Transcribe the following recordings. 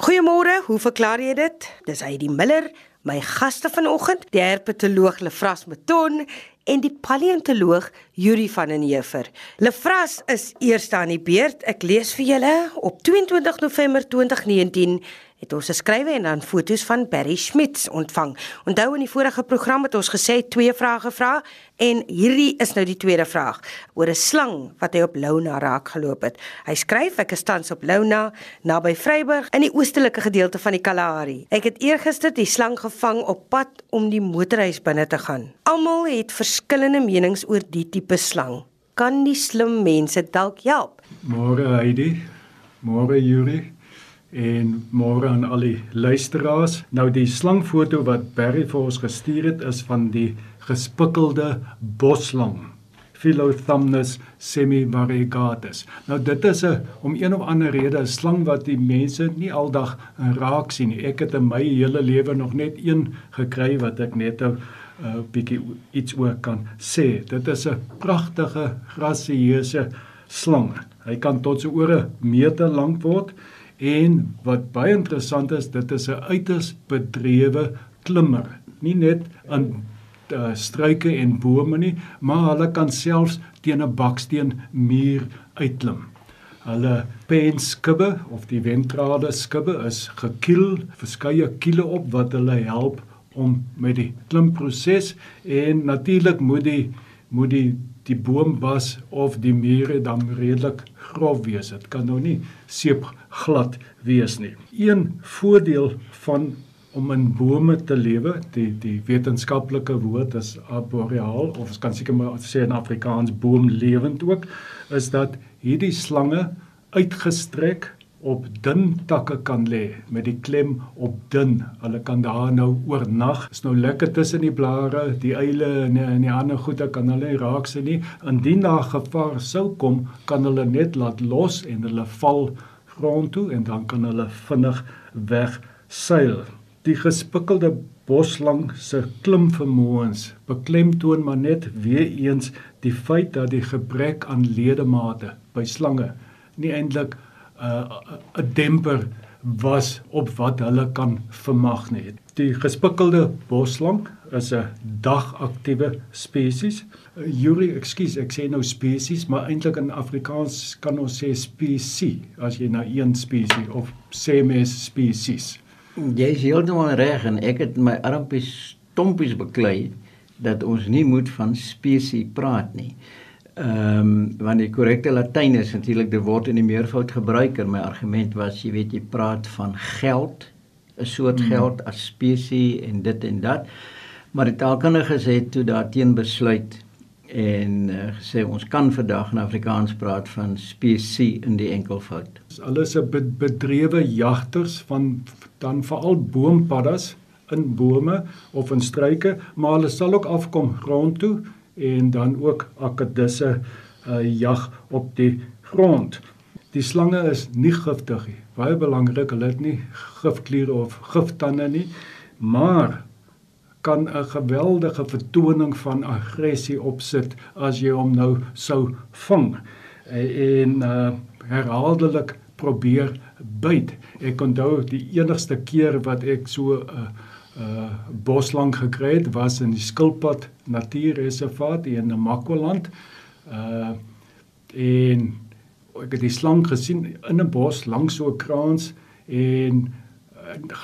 Goeiemôre, hoe verklaar jy dit? Dis Heidi Miller, my gaste vanoggend, die herpetoloog Lefras Meton en die paleontoloog Yuri van den Heever. Lefras is eerste aan die beurt. Ek lees vir julle op 22 November 2019 het ons geskrywe en dan foto's van Barry Schmitz ontvang. Onthou in die vorige program het ons gesê twee vrae gevra en hierdie is nou die tweede vraag oor 'n slang wat hy op Louna raak geloop het. Hy skryf ek is tans op Louna naby Vryburg in die oostelike gedeelte van die Kalahari. Ek het eergister die slang gevang op pad om die motorhuis binne te gaan. Almal het verskillende menings oor die tipe slang. Kan die slim mense dalk help? Môre Heidi. Môre Yuri en môre aan al die luisteraars. Nou die slangfoto wat Barry vir ons gestuur het is van die gespikkelde boslang. Philothamnus semivariegatus. Nou dit is 'n om een of ander rede 'n slang wat die mense nie aldag raak sien nie. Ek het in my hele lewe nog net een gekry wat ek net 'n uh, bietjie iets oor kan sê. Dit is 'n pragtige grasieuse slang. Hy kan tot so oor 'n meter lank word En wat baie interessant is, dit is 'n uiters bedrewe klimmer. Nie net aan uh, struike en bome nie, maar hulle kan selfs teen 'n baksteen muur uitklim. Hulle penskubbe of die ventrale skubbe is gekiel, verskeie kiele op wat hulle help om met die klimproses en natuurlik moet die moet die die boom was of die mure dan redelik grof wees. Dit kan nou nie seep glad wees nie. Een voordeel van om in bome te lewe, die die wetenskaplike woord is arboreal of ons kan seker maar sê in Afrikaans boomlewend ook, is dat hierdie slange uitgestrek op dun takke kan lê met die klem op dun. Hulle kan daar nou oornag. Is nou lekker tussen die blare, die eile en en die ander goede kan hulle raak sien nie. Indien daar gevaar sou kom, kan hulle net laat los en hulle val grond toe en dan kan hulle vinnig weg seil. Die gespikkelde boslang se klimvermoëns beklemtoon maar net weer eens die feit dat die gebrek aan ledemate by slange nie eintlik uh, 'n demper was op wat hulle kan vermag nie. Die gespikkelde boslang is 'n dagaktiewe spesies. Uh, Yuri, ekskuus, ek sê nou spesies, maar eintlik in Afrikaans kan ons sê spesie as jy na een spesies of sê mes spesies. Jy is heeltemal reg en ek het my armpies stompies beklei dat ons nie moet van spesie praat nie. Ehm um, want die korrekte Latyn is natuurlik die woord in die meervoud gebruik en my argument was jy weet jy praat van geld 'n soort hmm. geld as spesie en dit en dat maar die taalkundiges het toe daarteen besluit en uh, gesê ons kan vandag in Afrikaans praat van spesie in die enkelvoud. Alles 'n bedrewe jagters van dan veral boompaddas in bome of in struike maar hulle sal ook afkom grond toe en dan ook akkedisse uh, jag op die grond. Die slange is nie giftig nie. Baie belangrik, hulle het nie gifkliere of giftande nie, maar kan 'n geweldige vertoning van aggressie opsit as jy hom nou sou vang en uh, herhaaldelik probeer byt. Ek onthou die enigste keer wat ek so 'n uh, uh boslang gekry het was in die Skilpad Natuurreservaat in Namakwaland. Uh en ek het die slang gesien in 'n bos langs so 'n kraans en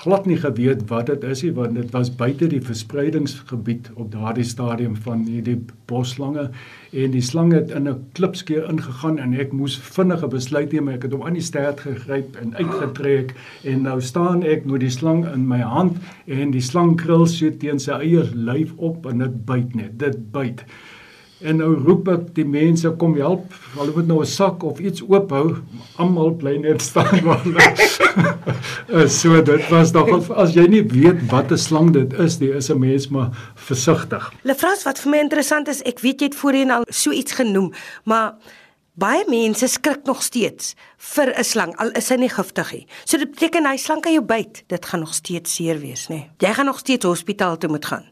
glad nie geweet wat dit is nie want dit was buite die verspreidingsgebied op daardie stadium van hierdie boslange. En die slang het in 'n klipskeer ingegaan en ek moes vinnige besluit neem. Ek het hom aan die stert gegryp en uitgetrek. En nou staan ek met die slang in my hand en die slang krul so teen sy eie lyf op en dit byt net dit byt En nou roep ek die mense kom help. Hulle moet nou 'n sak of iets oophou. Almal bly net staan waar hulle. so dit was nog as jy nie weet wat 'n slang dit is, die is 'n mens maar versigtig. Lefras wat vir my interessant is, ek weet jy het voorheen al so iets genoem, maar Baie mense skrik nog steeds vir 'n slang al is hy nie giftig nie. So dit beteken hy slang kan jou byt. Dit gaan nog steeds seer wees, nê. Jy gaan nog steeds hospitaal toe moet gaan.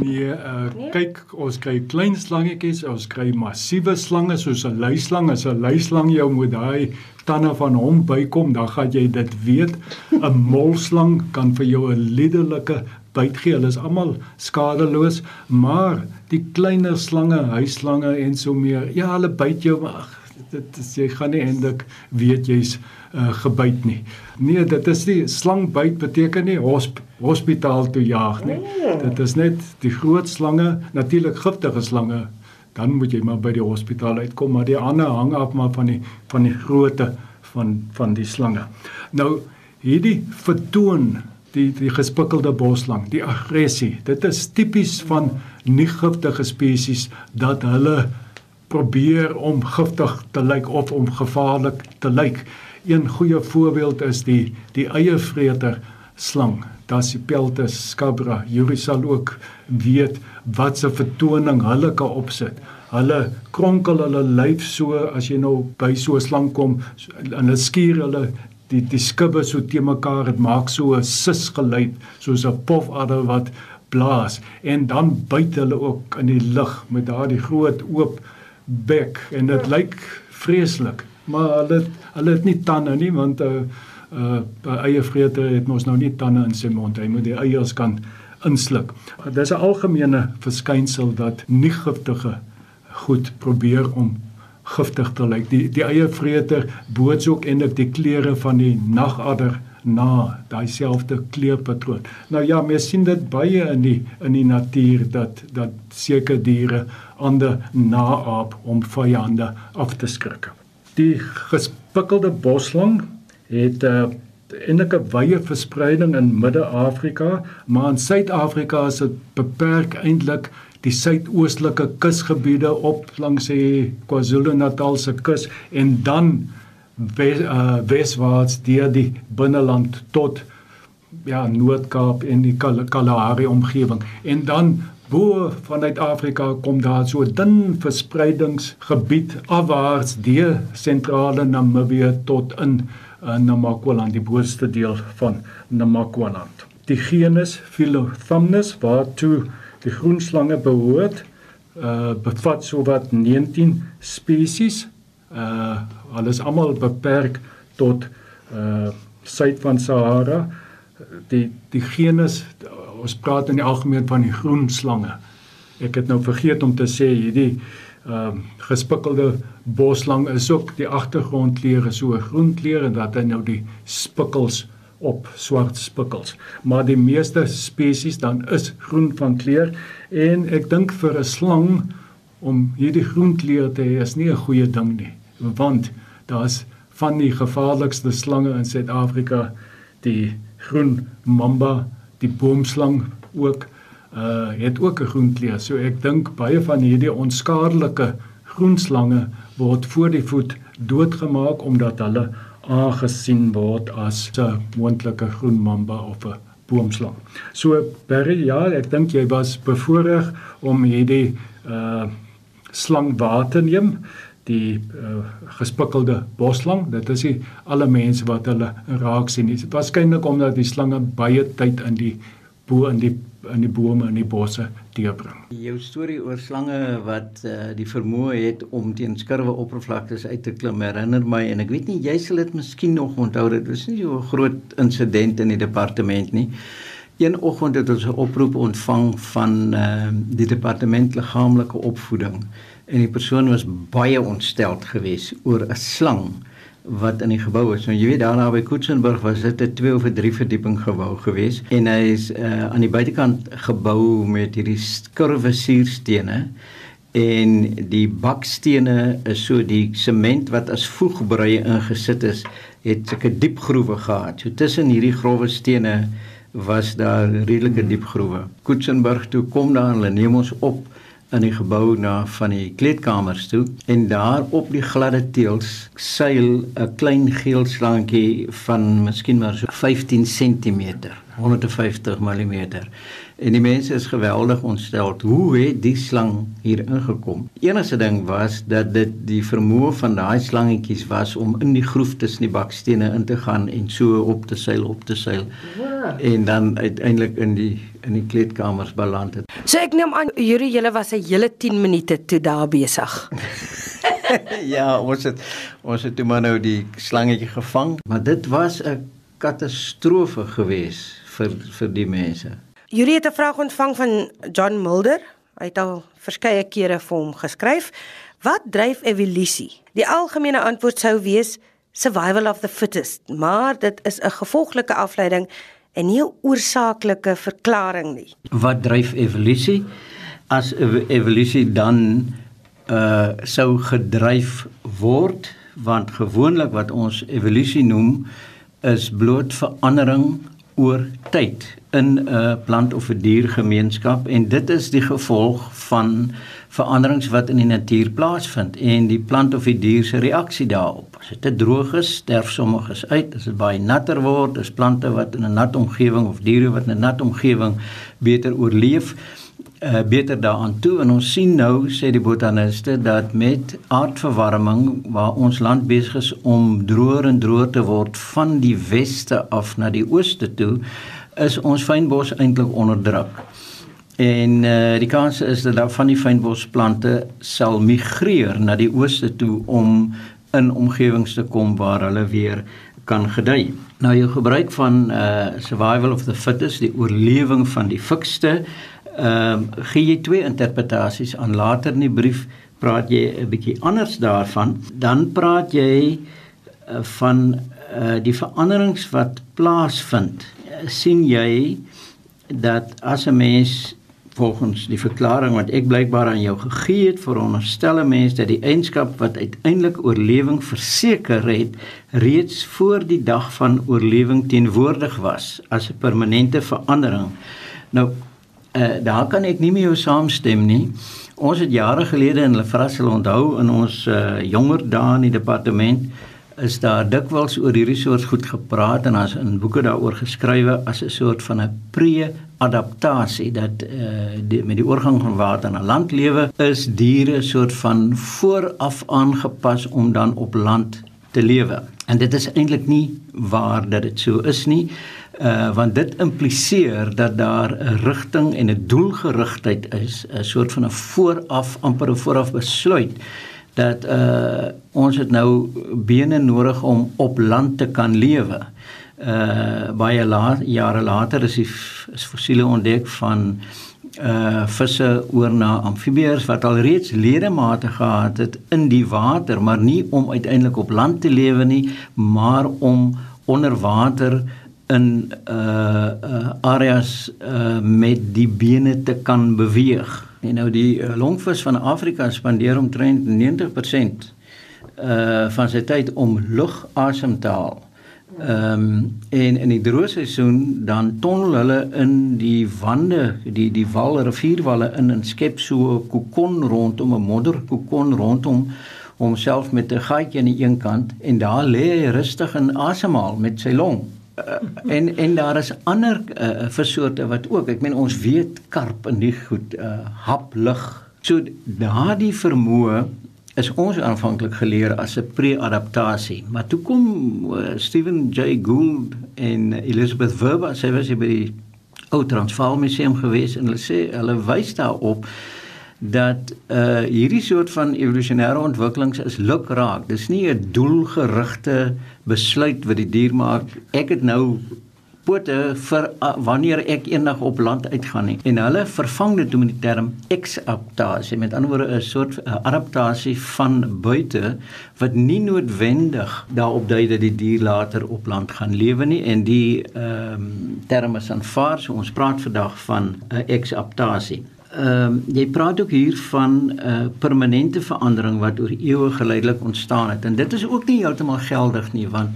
Nee, uh, nee, kyk, ons kry klein slangetjies, ons kry massiewe slange soos 'n luislang, as 'n luislang jou moet daai tande van hom bykom, dan gaan jy dit weet. 'n Molslang kan vir jou 'n liderlike byt gee. Hulle is almal skadeloos, maar die kleiner slange, huisslange en so meer, ja, hulle byt jou maar dit is jy gaan nie eintlik weet jy's uh, gebyt nie. Nee, dit is nie slangbyt beteken nie hosp, hospitaal toe jaag nie. Mm. Dit is net die groot slange, natuurlik giftige slange, dan moet jy maar by die hospitaal uitkom, maar die ander hang af maar van die van die grootte van van die slange. Nou hierdie vertoon die die gespikkelde boslang, die aggressie. Dit is tipies van nie giftige spesies dat hulle probeer om giftig te lyk of om gevaarlik te lyk. Een goeie voorbeeld is die die eievreter slang, Dasypeltis scabra. Jy sal ook weet wat se vertoning hulle kan opsit. Hulle kronkel hulle lyf so as jy nou by so 'n slang kom en hulle skuur hulle die die skubbe so te mekaar dit maak so 'n sis geluid soos 'n pofadder wat blaas en dan byt hulle ook in die lug met daardie groot oop bek en dit lyk vreeslik. Maar hulle hulle het nie tande nie want 'n uh, uh, uh, eievreter het mos nou nie tande in sy mond. Hy moet die eiers kan insluk. Dis 'n algemene verskynsel dat nie giftige goed probeer om giftig te lyk. Die die eievreter boots ook eintlik die kleure van die nagadder na daai selfde kleurpatroon. Nou ja, mens sien dit baie in die in die natuur dat dat sekere diere ander naaap om vyande af te skrik. Die gespikkelde boslang het 'n uh, enige wye verspreiding in Midde-Afrika, maar in Suid-Afrika is dit beperk eintlik die suidoostelike kusgebiede op langs die KwaZulu-Natal se kus en dan wes, uh, weswaarts deur die binneland tot ja Noord-Kaap en die Kal Kalahari omgewing. En dan bo vanuit Afrika kom daar so dun verspreidingsgebied afwaarts deur sentrale Namibië tot in uh, Namakwaland die boonste deel van Namakwaland. Die genus Philothamnus waartoe die groenslange behoort uh, bevat sowat 19 spesies uh alles almal beperk tot uh suid van Sahara. Die die genus ons praat in die algemeen van die groen slange. Ek het nou vergeet om te sê hierdie ehm uh, gespikkelde boslang is ook die agtergrondkleur is so groen kleur en dat hy nou die spikkels op swart spikkels. Maar die meeste spesies dan is groen van kleur en ek dink vir 'n slang om hierdie groen kleur te hê is nie 'n goeie ding nie want daar's van die gevaarlikste slange in Suid-Afrika die groen mamba, die boomslang ook uh het ook 'n groen kleur. So ek dink baie van hierdie onskadelike groen slange word voor die voet doodgemaak omdat hulle aangesien word as 'n moontlike groen mamba of 'n boomslang. So Barry, ja, ek dink jy was bevoorreg om hierdie uh slang waar te neem die uh, gespikkelde boslang dit is die alle mense wat hulle raak sien is waarskynlik omdat die slange baie tyd in die bo in die in die bome en die bosse deurbring. Jou storie oor slange wat uh, die vermoë het om teen skurwe oppervlaktes uit te klim herinner my en ek weet nie jy sal dit miskien nog onthou dit was nie so 'n groot insident in die departement nie. Een oggend het ons 'n oproep ontvang van uh, die departement liggaamlike opvoeding en die persoon was baie ontsteld geweest oor 'n slang wat in die gebou is. Nou jy weet daarna by Koetsenburg was dit 'n 2 of 3 verdieping gebou geweest en hy is uh, aan die buitekant gebou met hierdie skurwe suurstene en die bakstene is so die sement wat as voegbrui ingesit is, het sulke diep groewe gehad. So tussen hierdie grouwe stene was daar redelike diep groewe. Koetsenburg toe kom daar hulle neem ons op in die gebou na van die kleedkamers toe en daar op die gladde teëls seil 'n klein geel slangetjie van miskien maar so 15 cm, 150 mm. En die mense is geweldig ontstel. Hoe het die slang hier ingekom? Enigste ding was dat dit die vermoë van daai slangetjies was om in die groef tussen die bakstene in te gaan en so op te seil op te seil. Ja. En dan uiteindelik in die in die kleedkamers beland het. So ek neem aan Yuri, julle was 'n hele 10 minute toe daar besig. ja, ons het ons het toe maar nou die slangetjie gevang, maar dit was 'n katastrofe geweest vir vir die mense. Julie het 'n vraag ontvang van John Mulder. Hy het al verskeie kere vir hom geskryf. Wat dryf evolusie? Die algemene antwoord sou wees survival of the fittest, maar dit is 'n gevolglike afleiding en nie 'n oorsaaklike verklaring nie. Wat dryf evolusie? As evolusie dan uh sou gedryf word, want gewoonlik wat ons evolusie noem is bloot verandering oor tyd in 'n plant of 'n diergemeenskap en dit is die gevolg van veranderings wat in die natuur plaasvind en die plant of die dier se reaksie daarop. As dit te droog is, sterf sommiges uit. As dit baie natter word, is plante wat in 'n nat omgewing of diere wat in 'n nat omgewing beter oorleef uh, beter daaraan toe en ons sien nou sê die botaniste dat met aardverwarming waar ons land besig is om droër en droër te word van die weste af na die ooste toe is ons fynbos eintlik onder druk. En uh, die kans is dat daar van die fynbosplante sal migreer na die ooste toe om in omgewings te kom waar hulle weer kan gedei. Nou jou gebruik van uh survival of the fittest, die oorlewing van die fikste, ehm uh, gee jy twee interpretasies aan later in die brief praat jy 'n bietjie anders daarvan, dan praat jy uh, van uh die veranderings wat plaasvind sien jy dat as 'n mens volgens die verklaring wat ek blykbaar aan jou gegee het veronderstel 'n mens dat die eienskap wat uiteindelik oorlewing verseker het reeds voor die dag van oorlewing teenwoordig was as 'n permanente verandering. Nou uh, daar kan ek nie met jou saamstem nie. Ons het jare gelede in Lefrassel onthou in ons uh, jonger dae in die departement is daar dikwels oor hierdie soort goed gepraat en as in boeke daaroor geskrywe as 'n soort van 'n pre-adaptasie dat uh, die, met die oorgang van water na landlewe is diere soort van vooraf aangepas om dan op land te lewe. En dit is eintlik nie waar dat dit so is nie. Uh want dit impliseer dat daar 'n rigting en 'n doelgerigtheid is, 'n soort van 'n vooraf amper 'n vooraf besluit dat uh ons het nou bene nodig om op land te kan lewe. Uh baie la jare later is die is fossiele ontdek van uh visse oor na amfibieërs wat al reeds ledemate gehad het in die water, maar nie om uiteindelik op land te lewe nie, maar om onder water in uh, uh areas uh met die bene te kan beweeg. En nou die uh, longvis van Afrika spandeer omtrent 90% uh van sy tyd om lug asem te haal. Ehm um, en in die droë seisoen dan tonnel hulle in die wande, die die wal rivierwalle in en skep so 'n kokon rondom 'n modderkokon rondom homself met 'n gaatjie aan die een kant en daar lê hy rustig en asemhaal met sy long uh, en en daar is ander uh, vissoorte wat ook ek meen ons weet karp en die goed uh, hap lig so daardie vermoë is ons aanvanklik geleer as 'n pre-adaptasie maar toe kom uh, Stephen J. Gould en Elizabeth Verba sy was by die ou Transvaal museum gewees en hulle sê hulle wys daarop dat uh hierdie soort van evolusionêre ontwikkelings is lukraak. Dis nie 'n doelgerigte besluit wat die dier maak. Ek het nou pote vir uh, wanneer ek eendag op land uitgaan nie. En hulle vervang dit met die term exaptasie. Met ander woorde 'n soort uh, adaptasie van buite wat nie noodwendig daarop dui dat die dier later op land gaan lewe nie en die ehm um, term is aanvaar. So ons praat vandag van 'n uh, exaptasie ehm um, jy praat ook hier van 'n uh, permanente verandering wat oor eeue geleidelik ontstaan het en dit is ook nie heeltemal geldig nie want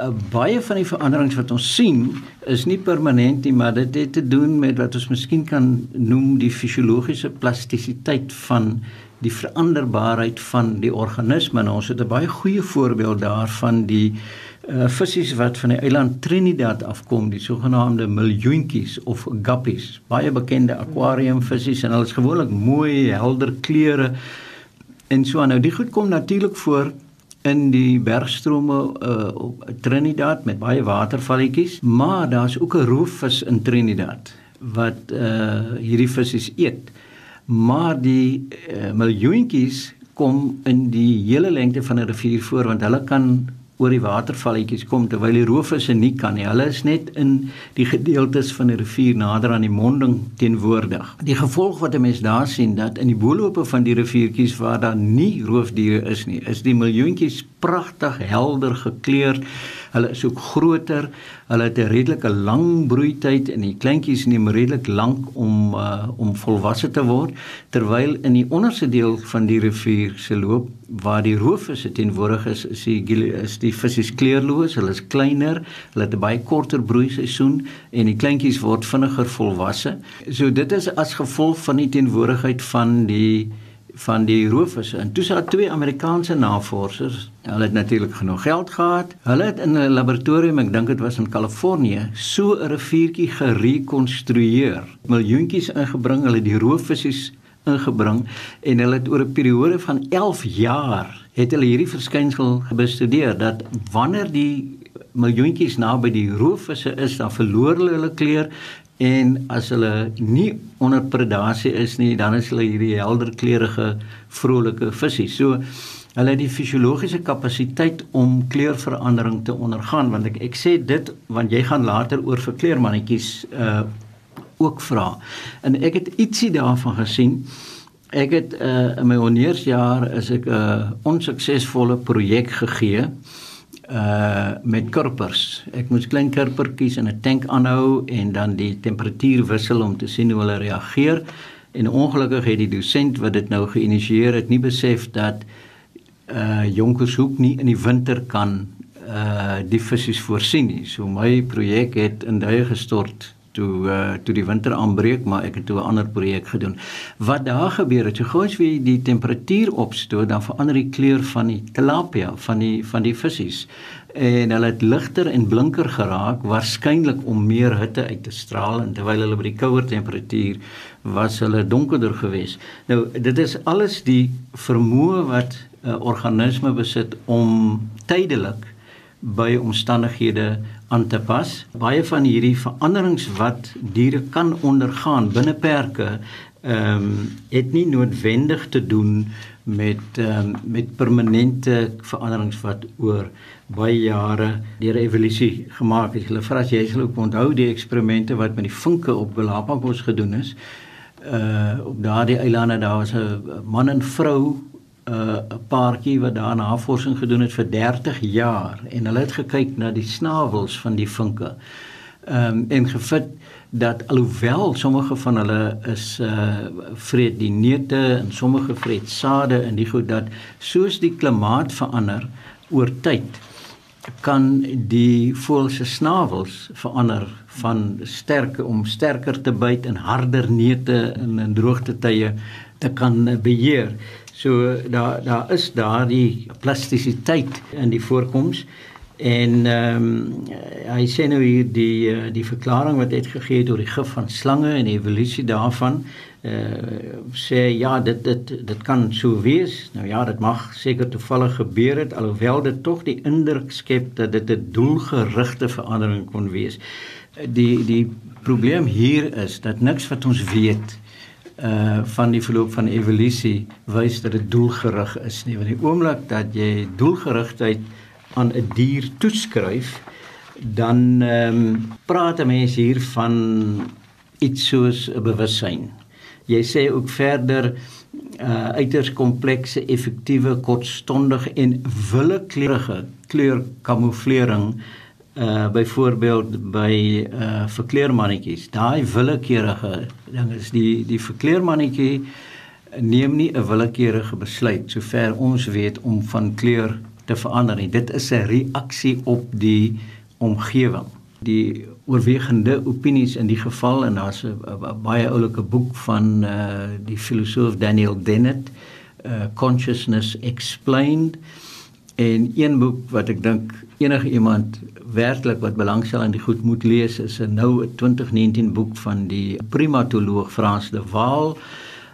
uh, baie van die veranderings wat ons sien is nie permanent nie, maar dit het te doen met wat ons miskien kan noem die fisiologiese plastisiteit van die veranderbaarheid van die organisme. Nou, ons het 'n baie goeie voorbeeld daarvan die uh visse wat van die eiland Trinidad afkom, die sogenaamde miljoentjies of guppies, baie bekende akwariumvisse en hulle is gewoonlik mooi, helder kleure. En so nou, die goed kom natuurlik voor in die bergstrome uh op Trinidad met baie watervalletjies, maar daar's ook 'n roofvis in Trinidad wat uh hierdie visse eet. Maar die uh, miljoentjies kom in die hele lengte van 'n rivier voor want hulle kan oor die watervalletjies kom terwyl die roofvisse nie kan nie. Hulle is net in die gedeeltes van die rivier nader aan die monding teenwoordig. Die gevolg wat 'n mens daar sien dat in die boelope van die riviertjies waar daar nie roofdiere is nie, is die miljoentjies pragtig helder gekleur. Hulle is ook groter. Hulle het 'n redelike lang broeityd en die kleintjies neem redelik lank om uh, om volwasse te word terwyl in die onderste deel van die rivier se loop waar die roofvisse teenwoordig is, is die is die visse kleurloos, hulle is kleiner, hulle het 'n baie korter broeiseisoen en die kleintjies word vinniger volwasse. So dit is as gevolg van die teenwoordigheid van die van die roofvisse. En toe sal twee Amerikaanse navorsers, hulle het natuurlik genoeg geld gehad. Hulle het in 'n laboratorium, ek dink dit was in Kalifornië, so 'n riviertjie gerekonstrueer. Miljoentjies ingebring, hulle die roofvisse ingebring en hulle het oor 'n periode van 11 jaar het hulle hierdie verskynsel bestudeer dat wanneer die miljoentjies naby die roofvisse is, dan verloor hulle hulle kleur en as hulle nie onder predasie is nie, dan is hulle hierdie helder kleurige vrolike visse. So hulle het die fisiologiese kapasiteit om kleurverandering te ondergaan want ek ek sê dit want jy gaan later oor vir kleurmannetjies uh ook vra. En ek het ietsie daarvan gesien. Ek het uh in my honeursjaar is ek 'n uh, onsuksesvolle projek gegee uh met kurpers. Ek moes klein kurpertjies in 'n tank aanhou en dan die temperatuur wissel om te sien hoe hulle reageer. En ongelukkig het die dosent wat dit nou geïnisieer het nie besef dat uh jonkershoek nie in die winter kan uh die visse voorsien nie. So my projek het in duie gestort toe uh, toe die winter aanbreek, maar ek het toe 'n ander projek gedoen. Wat daar gebeur het, so gou as wie die temperatuur opstoot, dan verander die kleur van die tilapia, van die van die visse. En hulle het ligter en blinker geraak, waarskynlik om meer hitte uit te straal en terwyl hulle by die kouer temperatuur was hulle donkerder geweest. Nou dit is alles die vermoë wat 'n uh, organisme besit om tydelik by omstandighede aan te pas. Baie van hierdie veranderings wat diere kan ondergaan binne perke, ehm um, het nie noodwendig te doen met um, met permanente veranderings wat oor baie jare deur evolusie gemaak is. Hulle vra as jy sal ook onthou die eksperimente wat met die vinke op Galapagos gedoen is. Uh op daardie eilande daar was 'n man en vrou 'n uh, paartjie wat daar navorsing gedoen het vir 30 jaar en hulle het gekyk na die snavels van die vinke. Ehm um, en gevind dat alhoewel sommige van hulle is uh vreet die neute en sommige vreet sade en die goed dat soos die klimaat verander oor tyd kan die voël se snavels verander van sterk om sterker te byt en harder neute in in droogte tye te kan beheer. So daar daar is daardie plastisiteit in die voorkoms en ehm um, hy sê nou hier die eh, die verklaring wat uitgegee het oor die gif van slange en die evolusie daarvan uh sê ja dit dit dit kan so wees. Nou ja, dit mag seker toevallig gebeur het alhoewel dit tog die indruk skep dat dit 'n doelgerigte verandering kon wees. Die die probleem hier is dat niks wat ons weet uh van die verloop van evolusie wys dat dit doelgerig is nie want die oomblik dat jy doelgerigtheid aan 'n dier toeskryf dan ehm um, praat 'n mens hier van iets soos 'n bewussyn. Jy sê ook verder uh uiters komplekse, effektiewe, kortstondige en willekleurige kleurkamouflering uh byvoorbeeld by uh verkleermannetjies. Daai willekeurige ding is die die verkleermannetjie neem nie 'n willekeurige besluit sover ons weet om van kleur te verander nie. Dit is 'n reaksie op die omgewing. Die oorwegende opinies in die geval en daar's 'n baie oulike boek van uh die filosoof Daniel Dennett, uh Consciousness Explained en een boek wat ek dink enige iemand werklik wat belangstel in die goed moet lees is 'n nou 'n 2019 boek van die primatoloog Frans de Waal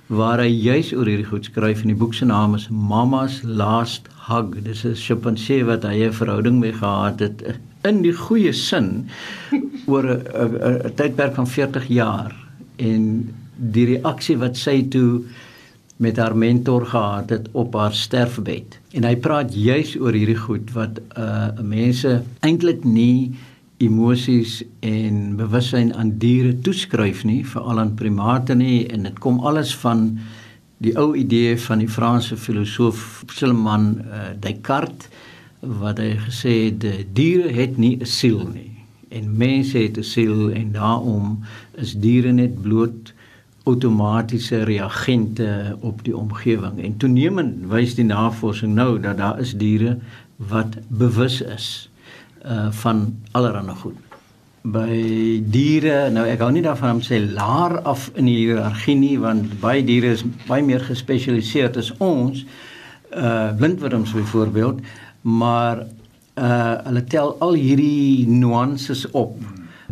waar hy juis oor hierdie goed skryf en die boek se naam is Mama's Last Hug. Dis 'n sjimpansee wat hy 'n verhouding mee gehad het in die goeie sin oor 'n tydperk van 40 jaar en die reaksie wat sy toe met haar mentor gehad het op haar sterfbed. En hy praat juis oor hierdie goed wat uh mense eintlik nie emosies en bewussyn aan diere toeskryf nie, veral aan primate nie en dit kom alles van die ou idee van die Franse filosoof Silman uh, Descartes wat hy gesê het diere het nie 'n siel nie en mense het 'n siel en daarom is diere net bloot outomatiese reagente op die omgewing en toenemend wys die navorsing nou dat daar is diere wat bewus is uh van allerlei goed. By diere, nou ek hou nie daarvan om sê laer af in die hiërargie nie want baie diere is baie meer gespesialiseer as ons uh blindworms byvoorbeeld, maar uh hulle tel al hierdie nuances op.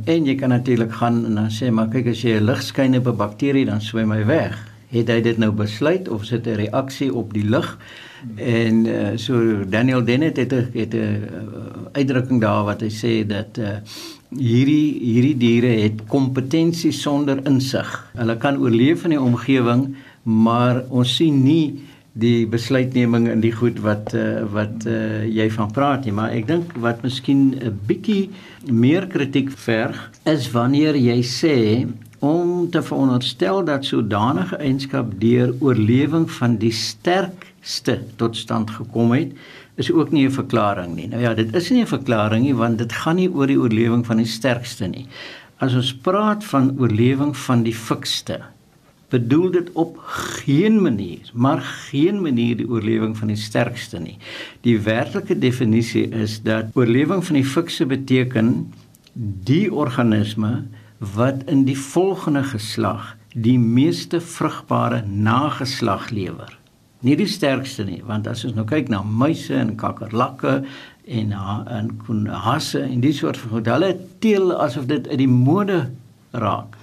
En jy kan natuurlik gaan en dan sê maar kyk as jy 'n lig skyn op 'n bakterie dan swem hy weg. Het hy dit nou besluit of sit 'n reaksie op die lig? En uh, so Daniel Dennett het 'n het 'n uh, uitdrukking daar wat hy sê dat uh, hierdie hierdie diere het kompetensie sonder insig. Hulle kan oorleef in die omgewing, maar ons sien nie die besluitneming in die goed wat uh, wat uh, jy van praat nie, maar ek dink wat miskien 'n bietjie meer kritiek verg is wanneer jy sê om te veronderstel dat sodanige eienskap deur oorlewing van die sterkste tot stand gekom het is ook nie 'n verklaring nie. Nou ja, dit is nie 'n verklaring nie want dit gaan nie oor die oorlewing van die sterkste nie. As ons praat van oorlewing van die fikste, bedoel dit op geen manier, maar geen manier die oorlewing van die sterkste nie. Die werklike definisie is dat oorlewing van die fikse beteken die organisme wat in die volgende geslag die meeste vrugbare nageslag lewer. Nie die sterkste nie, want as ons nou kyk na muise en kakkerlakke en en hasse en die soort van goed, hulle teel asof dit uit die mode raak.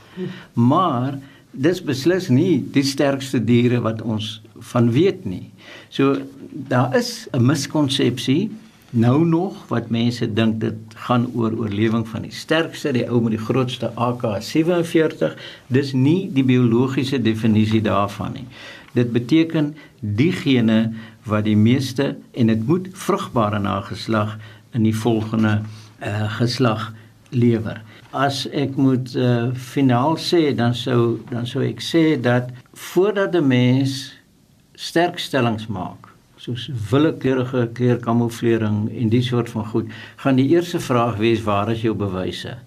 Maar dis beslis nie die sterkste diere wat ons van weet nie. So daar is 'n miskonsepsie nou nog wat mense dink dit gaan oor oorlewing van die sterkste, die ou met die grootste AK47. Dis nie die biologiese definisie daarvan nie. Dit beteken diegene wat die meeste en dit moet vrugbare nageslag in die volgende uh, geslag lewer as ek moet uh, finaal sê dan sou dan sou ek sê dat voordat 'n mens sterkstellings maak soos willekeurige kleurkamouflering en die soort van goed gaan die eerste vraag wees waar is jou bewyse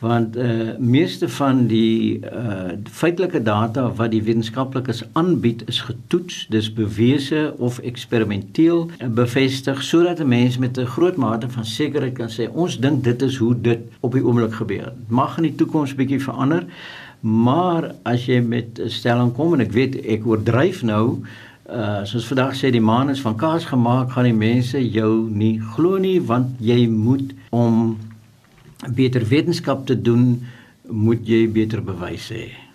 want uh meeste van die uh feitelike data wat die wetenskaplikes aanbied is getoets, dis bewese of eksperimenteel bevestig sodat 'n mens met 'n groot mate van sekerheid kan sê ons dink dit is hoe dit op die oomblik gebeur. Mag in die toekoms bietjie verander, maar as jy met 'n stelling kom en ek weet ek oordryf nou uh soos vandag sê die maan is van kaas gemaak, gaan die mense jou nie glo nie want jy moet om beter wetenskap te doen, moet jy beter bewyse hê.